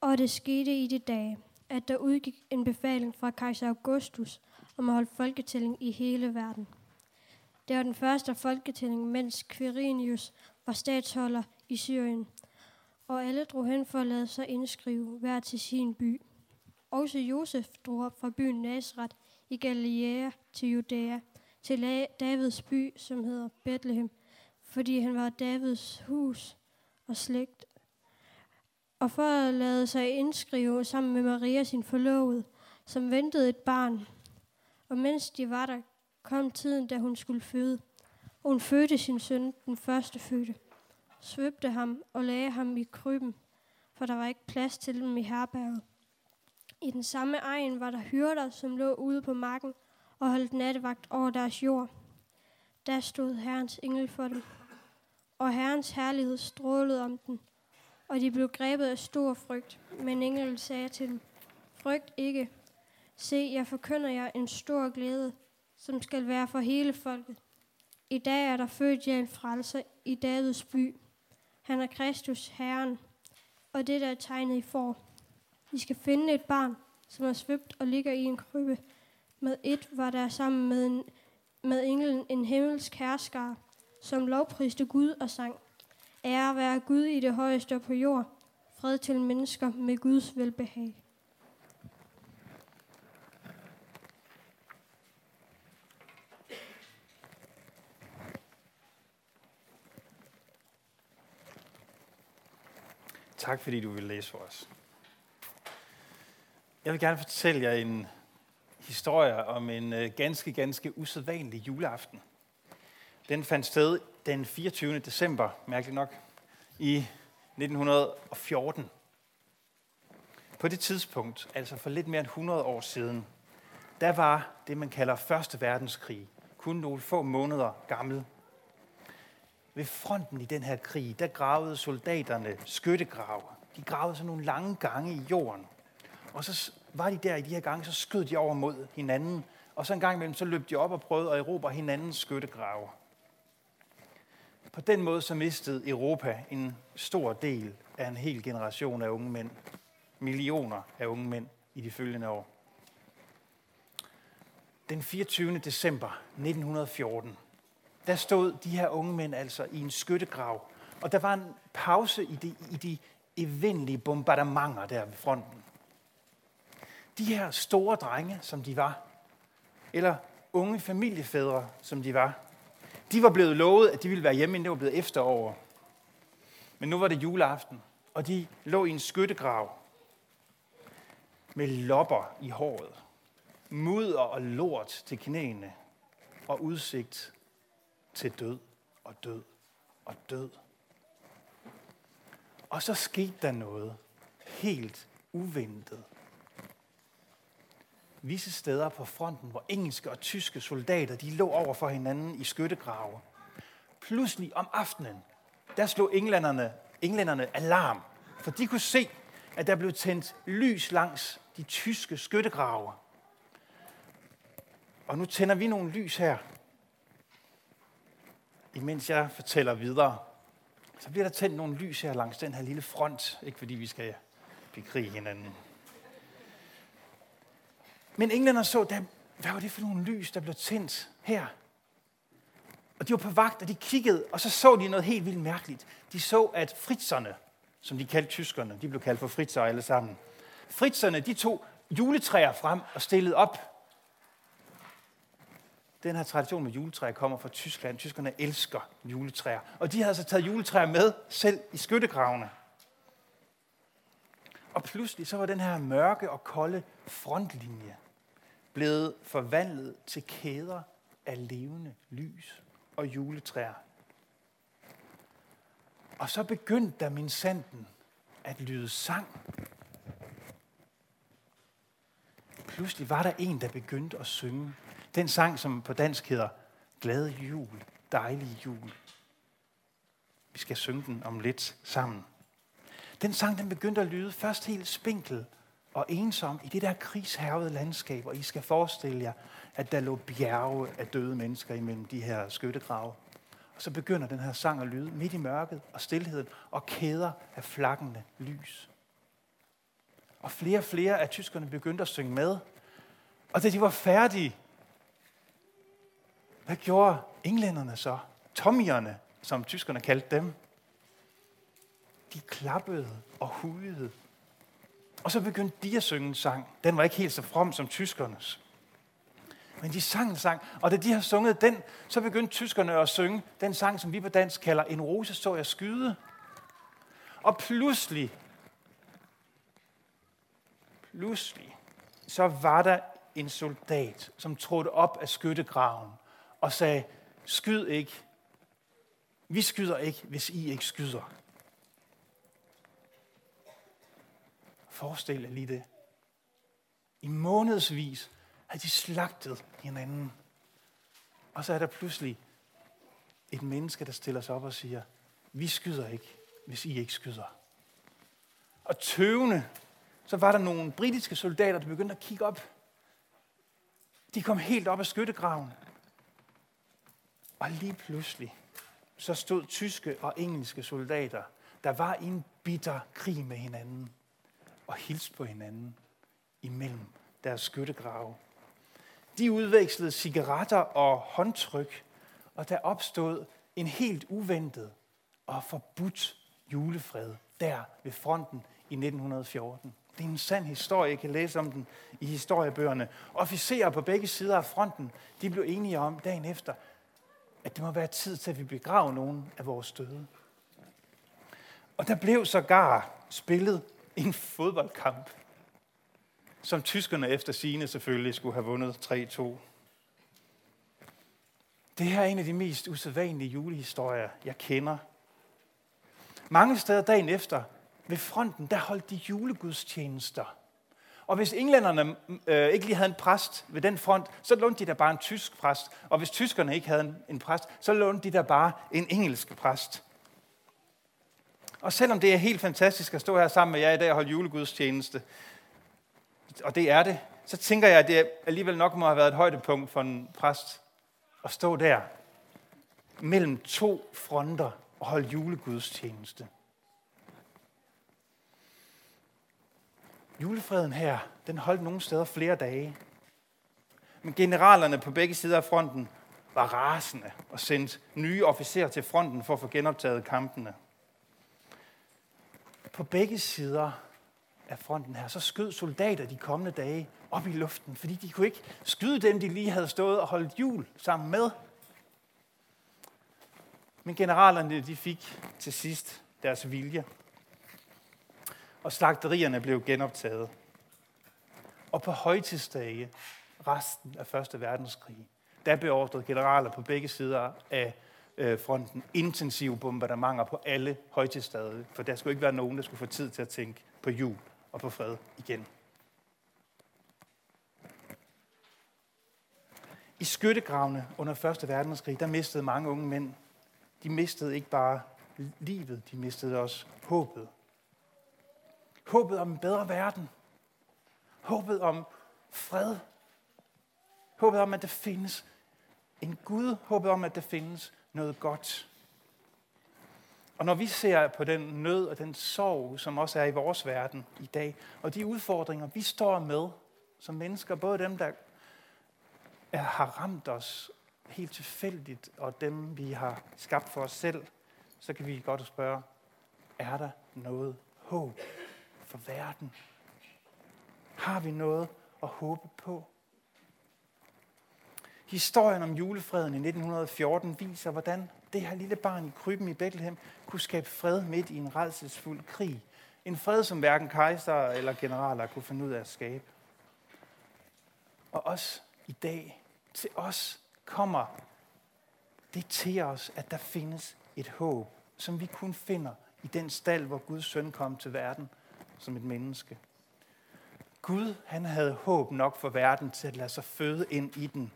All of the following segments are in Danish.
Og det skete i de dage, at der udgik en befaling fra kejser Augustus om at holde folketælling i hele verden. Det var den første folketælling, mens Quirinius var statsholder i Syrien, og alle drog hen for at lade sig indskrive hver til sin by. Også Josef drog op fra byen Nazareth i Galilea til Judæa, til Davids by, som hedder Bethlehem, fordi han var Davids hus og slægt. Og for at lade sig indskrive sammen med Maria, sin forlovede, som ventede et barn. Og mens de var der, kom tiden, da hun skulle føde. Og hun fødte sin søn, den første fødte, svøbte ham og lagde ham i krybben, for der var ikke plads til dem i herberget. I den samme egen var der hyrder, som lå ude på marken og holdt nattevagt over deres jord. Der stod Herrens engel for dem, og Herrens herlighed strålede om dem, og de blev grebet af stor frygt. Men englen sagde til dem, frygt ikke. Se, jeg forkynder jer en stor glæde, som skal være for hele folket. I dag er der født jer en frelser i Davids by. Han er Kristus, Herren, og det der er tegnet i for. I skal finde et barn, som er svøbt og ligger i en krybbe. Med et var der sammen med, en, med englen en himmelsk herskar, som lovpriste Gud og sang. Ære være Gud i det højeste på jord, fred til mennesker med Guds velbehag. Tak fordi du vil læse for os. Jeg vil gerne fortælle jer en historie om en øh, ganske, ganske usædvanlig juleaften. Den fandt sted den 24. december, mærkeligt nok, i 1914. På det tidspunkt, altså for lidt mere end 100 år siden, der var det, man kalder Første Verdenskrig, kun nogle få måneder gammel. Ved fronten i den her krig, der gravede soldaterne skyttegrave. De gravede sådan nogle lange gange i jorden. Og så var de der i de her gange, så skød de over mod hinanden. Og så en gang imellem, så løb de op og prøvede at erobre hinandens skyttegrave. På den måde så mistede Europa en stor del af en hel generation af unge mænd. Millioner af unge mænd i de følgende år. Den 24. december 1914, der stod de her unge mænd altså i en skyttegrav. Og der var en pause i de, i de evindelige bombardementer der ved fronten. De her store drenge, som de var, eller unge familiefædre, som de var, de var blevet lovet, at de ville være hjemme, inden det var blevet efterår. Men nu var det juleaften, og de lå i en skyttegrav med lopper i håret, mudder og lort til knæene og udsigt til død og død og død. Og så skete der noget helt uventet. Visse steder på fronten, hvor engelske og tyske soldater de lå over for hinanden i skyttegrave. Pludselig om aftenen, der slog englænderne, englænderne alarm, for de kunne se, at der blev tændt lys langs de tyske skyttegrave. Og nu tænder vi nogle lys her, imens jeg fortæller videre. Så bliver der tændt nogle lys her langs den her lille front, ikke fordi vi skal bekrige hinanden. Men englænderne så, der, hvad var det for nogle lys, der blev tændt her? Og de var på vagt, og de kiggede, og så så de noget helt vildt mærkeligt. De så, at fritzerne, som de kaldte tyskerne, de blev kaldt for fritser alle sammen. Fritzerne, de tog juletræer frem og stillede op. Den her tradition med juletræer kommer fra Tyskland. Tyskerne elsker juletræer. Og de havde så taget juletræer med selv i skyttegravene. Og pludselig så var den her mørke og kolde frontlinje blevet forvandlet til kæder af levende lys og juletræer. Og så begyndte der min sanden at lyde sang. Pludselig var der en, der begyndte at synge. Den sang, som på dansk hedder Glade jul, dejlig jul. Vi skal synge den om lidt sammen. Den sang, den begyndte at lyde først helt spinkel og ensom i det der krigshærvede landskab, og I skal forestille jer, at der lå bjerge af døde mennesker imellem de her skyttegrave. Og så begynder den her sang at lyde midt i mørket og stillheden og kæder af flakkende lys. Og flere og flere af tyskerne begyndte at synge med. Og da de var færdige, hvad gjorde englænderne så? Tommierne, som tyskerne kaldte dem. De klappede og hudede. Og så begyndte de at synge en sang. Den var ikke helt så from som tyskernes. Men de sang en sang, og da de har sunget den, så begyndte tyskerne at synge den sang, som vi på dansk kalder En rose så jeg skyde. Og pludselig, pludselig, så var der en soldat, som trådte op af skyttegraven og sagde, skyd ikke. Vi skyder ikke, hvis I ikke skyder. Forestil jer lige det. I månedsvis havde de slagtet hinanden. Og så er der pludselig et menneske, der stiller sig op og siger, vi skyder ikke, hvis I ikke skyder. Og tøvende, så var der nogle britiske soldater, der begyndte at kigge op. De kom helt op af skyttegraven. Og lige pludselig, så stod tyske og engelske soldater, der var i en bitter krig med hinanden, og hilste på hinanden imellem deres skyttegrave. De udvekslede cigaretter og håndtryk, og der opstod en helt uventet og forbudt julefred der ved fronten i 1914. Det er en sand historie. Jeg kan læse om den i historiebøgerne. Officerer på begge sider af fronten, de blev enige om dagen efter, at det må være tid til, at vi begraver nogen af vores døde. Og der blev sågar spillet en fodboldkamp som tyskerne efter sine selvfølgelig skulle have vundet 3-2. Det her er en af de mest usædvanlige julehistorier, jeg kender. Mange steder dagen efter, ved fronten, der holdt de julegudstjenester. Og hvis englænderne øh, ikke lige havde en præst ved den front, så lånte de der bare en tysk præst. Og hvis tyskerne ikke havde en, en præst, så lånte de der bare en engelsk præst. Og selvom det er helt fantastisk at stå her sammen med jer i dag og holde julegudstjeneste, og det er det, så tænker jeg, at det alligevel nok må have været et højdepunkt for en præst at stå der mellem to fronter og holde julegudstjeneste. Julefreden her, den holdt nogle steder flere dage. Men generalerne på begge sider af fronten var rasende og sendte nye officerer til fronten for at få genoptaget kampene. På begge sider af fronten her, så skød soldater de kommende dage op i luften, fordi de kunne ikke skyde dem, de lige havde stået og holdt jul sammen med. Men generalerne de fik til sidst deres vilje, og slagterierne blev genoptaget. Og på højtidsdage, resten af Første Verdenskrig, der beordrede generaler på begge sider af øh, fronten intensive bombardementer på alle højtidsdage, for der skulle ikke være nogen, der skulle få tid til at tænke på jul og på fred igen. I skyttegravene under 1. verdenskrig, der mistede mange unge mænd. De mistede ikke bare livet, de mistede også håbet. Håbet om en bedre verden. Håbet om fred. Håbet om, at der findes en Gud. Håbet om, at der findes noget godt. Og når vi ser på den nød og den sorg, som også er i vores verden i dag, og de udfordringer, vi står med som mennesker, både dem, der er, har ramt os helt tilfældigt, og dem, vi har skabt for os selv, så kan vi godt spørge, er der noget håb for verden? Har vi noget at håbe på? Historien om julefreden i 1914 viser, hvordan det her lille barn i krybben i Bethlehem kunne skabe fred midt i en redselsfuld krig. En fred, som hverken kejser eller generaler kunne finde ud af at skabe. Og også i dag, til os kommer det til os, at der findes et håb, som vi kun finder i den stald, hvor Guds søn kom til verden som et menneske. Gud, han havde håb nok for verden til at lade sig føde ind i den.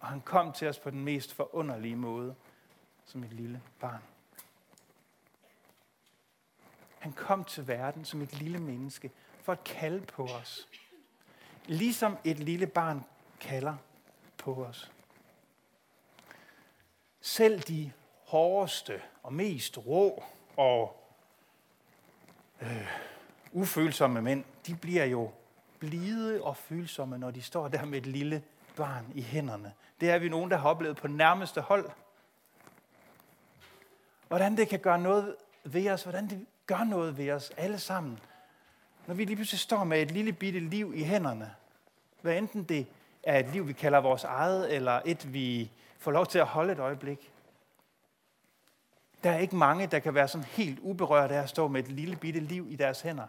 Og han kom til os på den mest forunderlige måde – som et lille barn. Han kom til verden som et lille menneske for at kalde på os. Ligesom et lille barn kalder på os. Selv de hårdeste og mest rå og øh, ufølsomme mænd, de bliver jo blide og følsomme, når de står der med et lille barn i hænderne. Det er vi nogen, der har oplevet på nærmeste hold. Hvordan det kan gøre noget ved os, hvordan det gør noget ved os alle sammen, når vi lige pludselig står med et lille bitte liv i hænderne. Hvad enten det er et liv, vi kalder vores eget, eller et, vi får lov til at holde et øjeblik. Der er ikke mange, der kan være sådan helt uberørt af at stå med et lille bitte liv i deres hænder.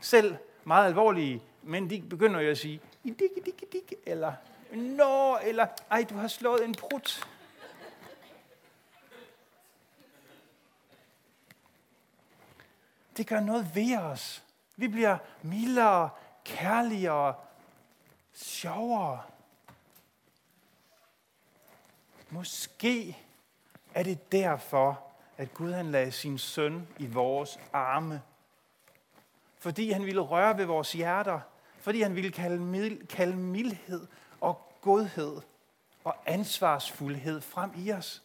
Selv meget alvorlige men de begynder jo at sige, dik, dik, dik, eller nå, eller ej, du har slået en prut. Det gør noget ved os. Vi bliver mildere, kærligere, sjovere. Måske er det derfor, at Gud han lagde sin søn i vores arme. Fordi han ville røre ved vores hjerter. Fordi han ville kalde, mild, kalde mildhed og godhed og ansvarsfuldhed frem i os.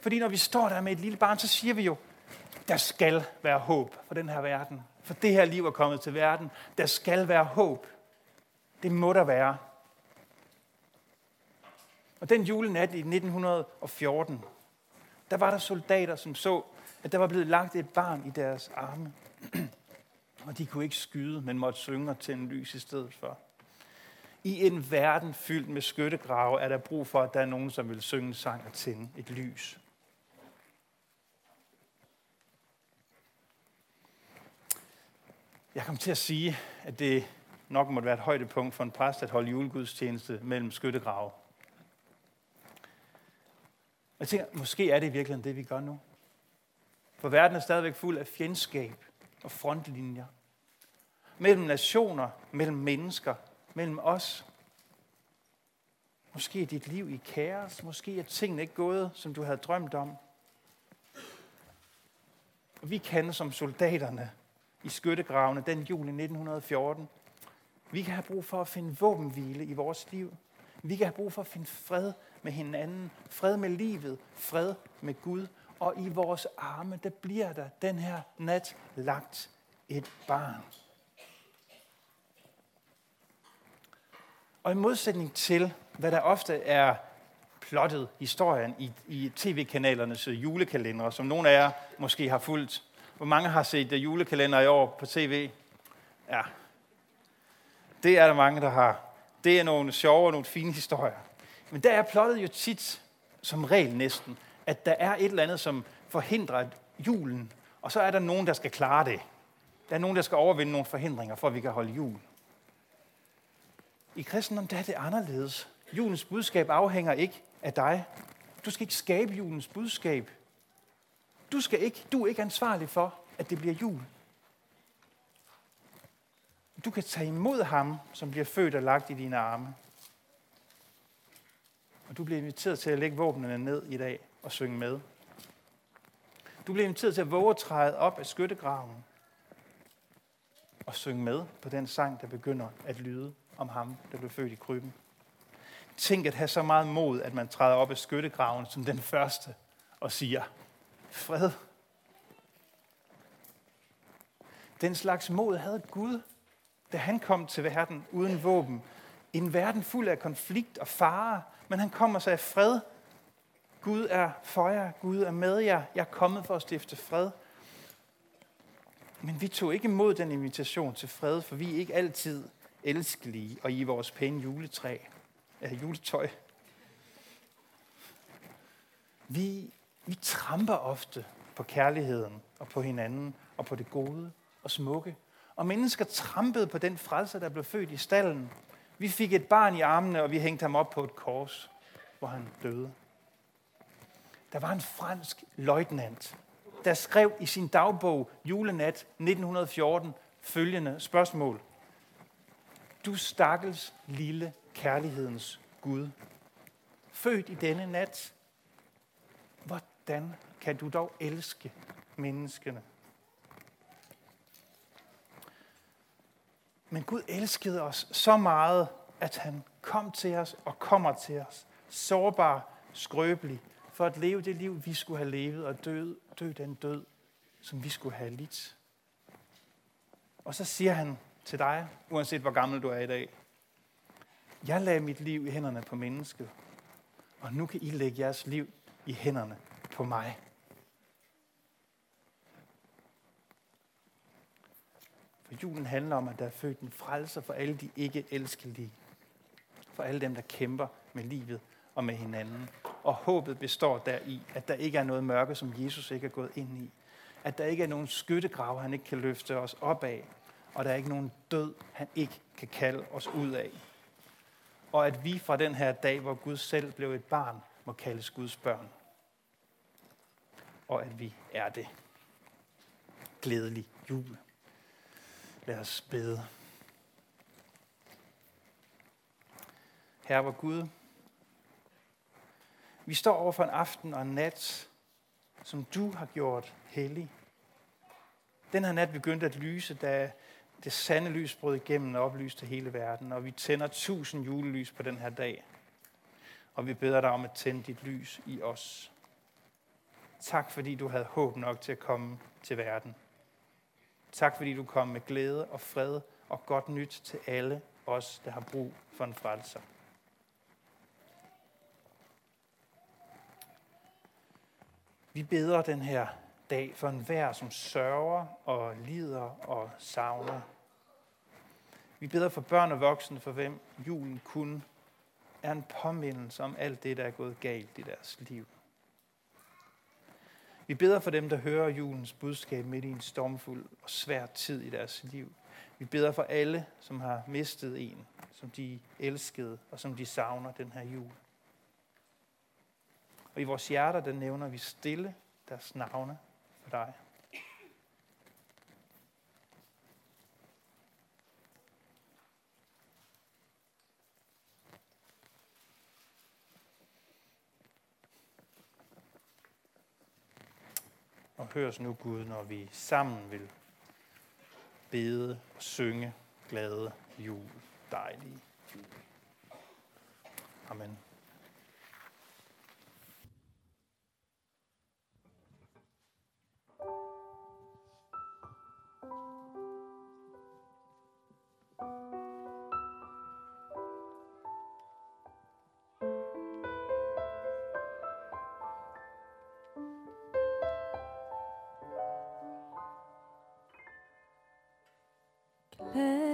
Fordi når vi står der med et lille barn, så siger vi jo, der skal være håb for den her verden. For det her liv er kommet til verden. Der skal være håb. Det må der være. Og den julenat i 1914, der var der soldater, som så, at der var blevet lagt et barn i deres arme. Og de kunne ikke skyde, men måtte synge og tænde lys i stedet for. I en verden fyldt med skyttegrave er der brug for, at der er nogen, som vil synge en sang og tænde et lys. Jeg kom til at sige, at det nok måtte være et højdepunkt for en præst at holde julegudstjeneste mellem skyttegrave. Jeg tænker, måske er det i virkeligheden det, vi gør nu. For verden er stadigvæk fuld af fjendskab og frontlinjer. Mellem nationer, mellem mennesker, mellem os. Måske er dit liv i kaos. Måske er tingene ikke gået, som du havde drømt om. Og vi kan som soldaterne i skyttegravene den jul i 1914. Vi kan have brug for at finde våbenhvile i vores liv. Vi kan have brug for at finde fred med hinanden, fred med livet, fred med Gud. Og i vores arme, der bliver der den her nat lagt et barn. Og i modsætning til, hvad der ofte er plottet historien i, i tv-kanalernes julekalendere, som nogle af jer måske har fulgt. Hvor mange har set øh, julekalender i år på tv? Ja, det er der mange, der har. Det er nogle sjove og nogle fine historier. Men der er plottet jo tit, som regel næsten, at der er et eller andet, som forhindrer julen, og så er der nogen, der skal klare det. Der er nogen, der skal overvinde nogle forhindringer, for at vi kan holde jul. I kristendom der er det anderledes. Julens budskab afhænger ikke af dig. Du skal ikke skabe julens budskab. Du, skal ikke, du er ikke ansvarlig for, at det bliver jul. Du kan tage imod ham, som bliver født og lagt i dine arme. Og du bliver inviteret til at lægge våbnene ned i dag og synge med. Du bliver inviteret til at våge træde op af skyttegraven og synge med på den sang, der begynder at lyde om ham, der blev født i krybben. Tænk at have så meget mod, at man træder op af skyttegraven som den første og siger, fred. Den slags mod havde Gud, da han kom til verden uden våben. En verden fuld af konflikt og fare, men han kommer sig af fred. Gud er for jer, Gud er med jer. Jeg er kommet for at stifte fred. Men vi tog ikke imod den invitation til fred, for vi er ikke altid elskelige og i vores pæne juletræ, øh, juletøj. Vi, vi tramper ofte på kærligheden og på hinanden og på det gode og smukke. Og mennesker trampede på den frelser, der blev født i stallen. Vi fik et barn i armene, og vi hængte ham op på et kors, hvor han døde. Der var en fransk løjtnant, der skrev i sin dagbog julenat 1914 følgende spørgsmål. Du stakkels lille kærlighedens Gud. Født i denne nat. Hvordan kan du dog elske menneskene? Men Gud elskede os så meget, at han kom til os og kommer til os. Sårbar, skrøbelig, for at leve det liv, vi skulle have levet, og dø, dø den død, som vi skulle have lidt. Og så siger han til dig, uanset hvor gammel du er i dag, jeg lagde mit liv i hænderne på mennesket, og nu kan I lægge jeres liv i hænderne på mig. For julen handler om, at der er født en frelser for alle de ikke elskelige. For alle dem, der kæmper med livet og med hinanden. Og håbet består deri, at der ikke er noget mørke, som Jesus ikke er gået ind i. At der ikke er nogen skyttegrav, han ikke kan løfte os op af. Og der er ikke nogen død, han ikke kan kalde os ud af. Og at vi fra den her dag, hvor Gud selv blev et barn, må kaldes Guds børn. Og at vi er det. Glædelig jul. Lad os bede. Herre hvor Gud, vi står over for en aften og en nat, som du har gjort hellig. Den her nat begyndte at lyse, da det sande lys brød igennem og oplyste hele verden, og vi tænder tusind julelys på den her dag. Og vi beder dig om at tænde dit lys i os. Tak fordi du havde håb nok til at komme til verden. Tak fordi du kom med glæde og fred og godt nyt til alle os, der har brug for en frelser. Vi beder den her dag for enhver, som sørger og lider og savner. Vi beder for børn og voksne, for hvem julen kun er en påmindelse om alt det, der er gået galt i deres liv. Vi beder for dem, der hører julens budskab midt i en stormfuld og svær tid i deres liv. Vi beder for alle, som har mistet en, som de elskede og som de savner den her jul. Og i vores hjerter, der nævner vi stille deres navne for dig. Og hør os nu, Gud, når vi sammen vil bede og synge glade jul, dejlige jul. Amen. Let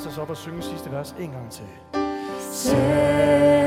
rejse os altså op og synge sidste vers en gang til. Selv